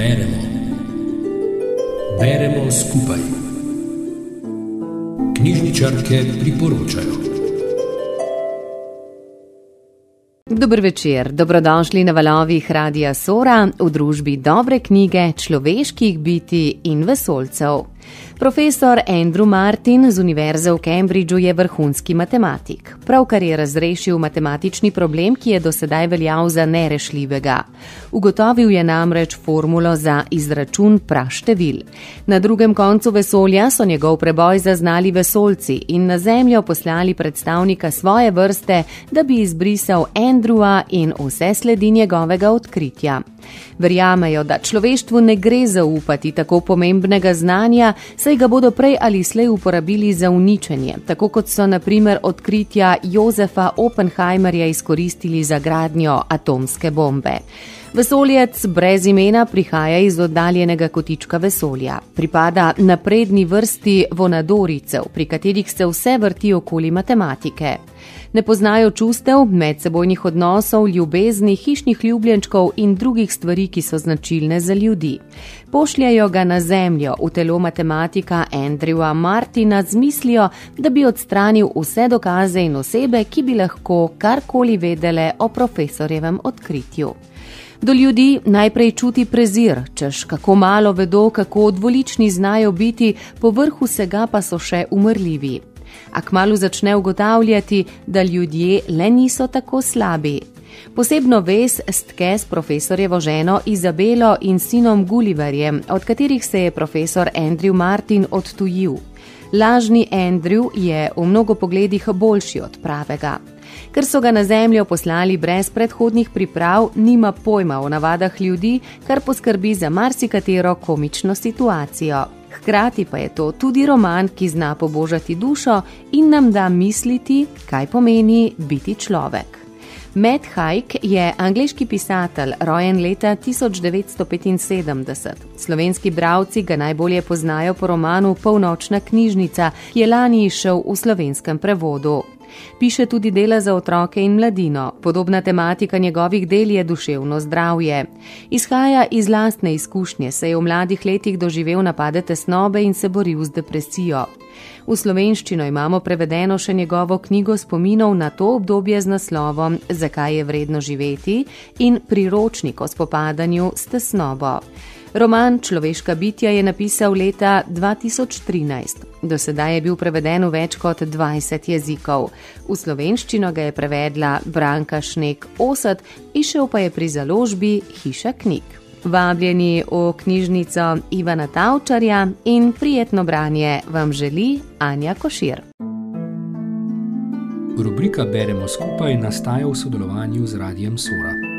Beremo. Beremo skupaj. Knjižničarke priporočajo. Dober večer, dobrodošli na valovih Radia Sora v družbi dobre knjige, človeških biti in vesolcev. Profesor Andrew Martin z Univerze v Cambridgeu je vrhunski matematik. Pravkar je razrešil matematični problem, ki je do sedaj veljal za nerešljivega. Ugotovil je namreč formulo za izračun praštevil. Na drugem koncu vesolja so njegov preboj zaznali vesolci in na Zemljo poslali predstavnika svoje vrste, da bi izbrisal Andrewa in vse sledi njegovega odkritja. Verjamejo, da človeštvu ne gre zaupati tako pomembnega znanja, saj ga bodo prej ali slej uporabili za uničenje, tako kot so naprimer odkritja Jozefa Oppenheimerja izkoristili za gradnjo atomske bombe. Vesoljec brez imena prihaja iz oddaljenega kotička vesolja. Pripada napredni vrsti vonadoricev, pri katerih se vse vrti okoli matematike ne poznajo čustev, medsebojnih odnosov, ljubezni, hišnih ljubljenčkov in drugih stvari, ki so značilne za ljudi. Pošljajo ga na zemljo v telo matematika Andrewa Martina z mislijo, da bi odstranil vse dokaze in osebe, ki bi lahko karkoli vedele o profesorjevem odkritju. Do ljudi najprej čuti prezir, češ kako malo vedo, kako odvolični znajo biti, povrhu vsega pa so še umrljivi a kmalo začne ugotavljati, da ljudje le niso tako slabi. Posebno vez stke s profesorjevo ženo Izabelo in sinom Gulliverjem, od katerih se je profesor Andrew Martin odtujil. Lažni Andrew je v mnogo pogledih boljši od pravega. Ker so ga na zemljo poslali brez predhodnih priprav, nima pojma o navadah ljudi, kar poskrbi za marsikatero komično situacijo. Hkrati pa je to tudi roman, ki zna pobožati dušo in nam da misliti, kaj pomeni biti človek. Matt Haig je angliški pisatelj, rojen leta 1975. Slovenski bravci ga najbolje poznajo po romanu Polnočna knjižnica, ki je lani išel v slovenskem prevodu. Piše tudi dela za otroke in mladino. Podobna tematika njegovih del je duševno zdravje. Izhaja iz lastne izkušnje, saj je v mladih letih doživel napade tesnobe in se boril z depresijo. V slovenščino imamo prevedeno še njegovo knjigo spominov na to obdobje z naslovom Zakaj je vredno živeti in priročnik o spopadanju s tesnobo. Roman Človeška bitja je napisal leta 2013. Do sedaj je bil preveden v več kot 20 jezikov. V slovenščino ga je prevedla Branka Šnek Osad, išel pa je pri založbi Hiša knjig. Vabljeni v knjižnico Ivana Tavčarja in prijetno branje vam želi Anja Košir. Rubrika Beremo skupaj nastaja v sodelovanju z Radijem Sora.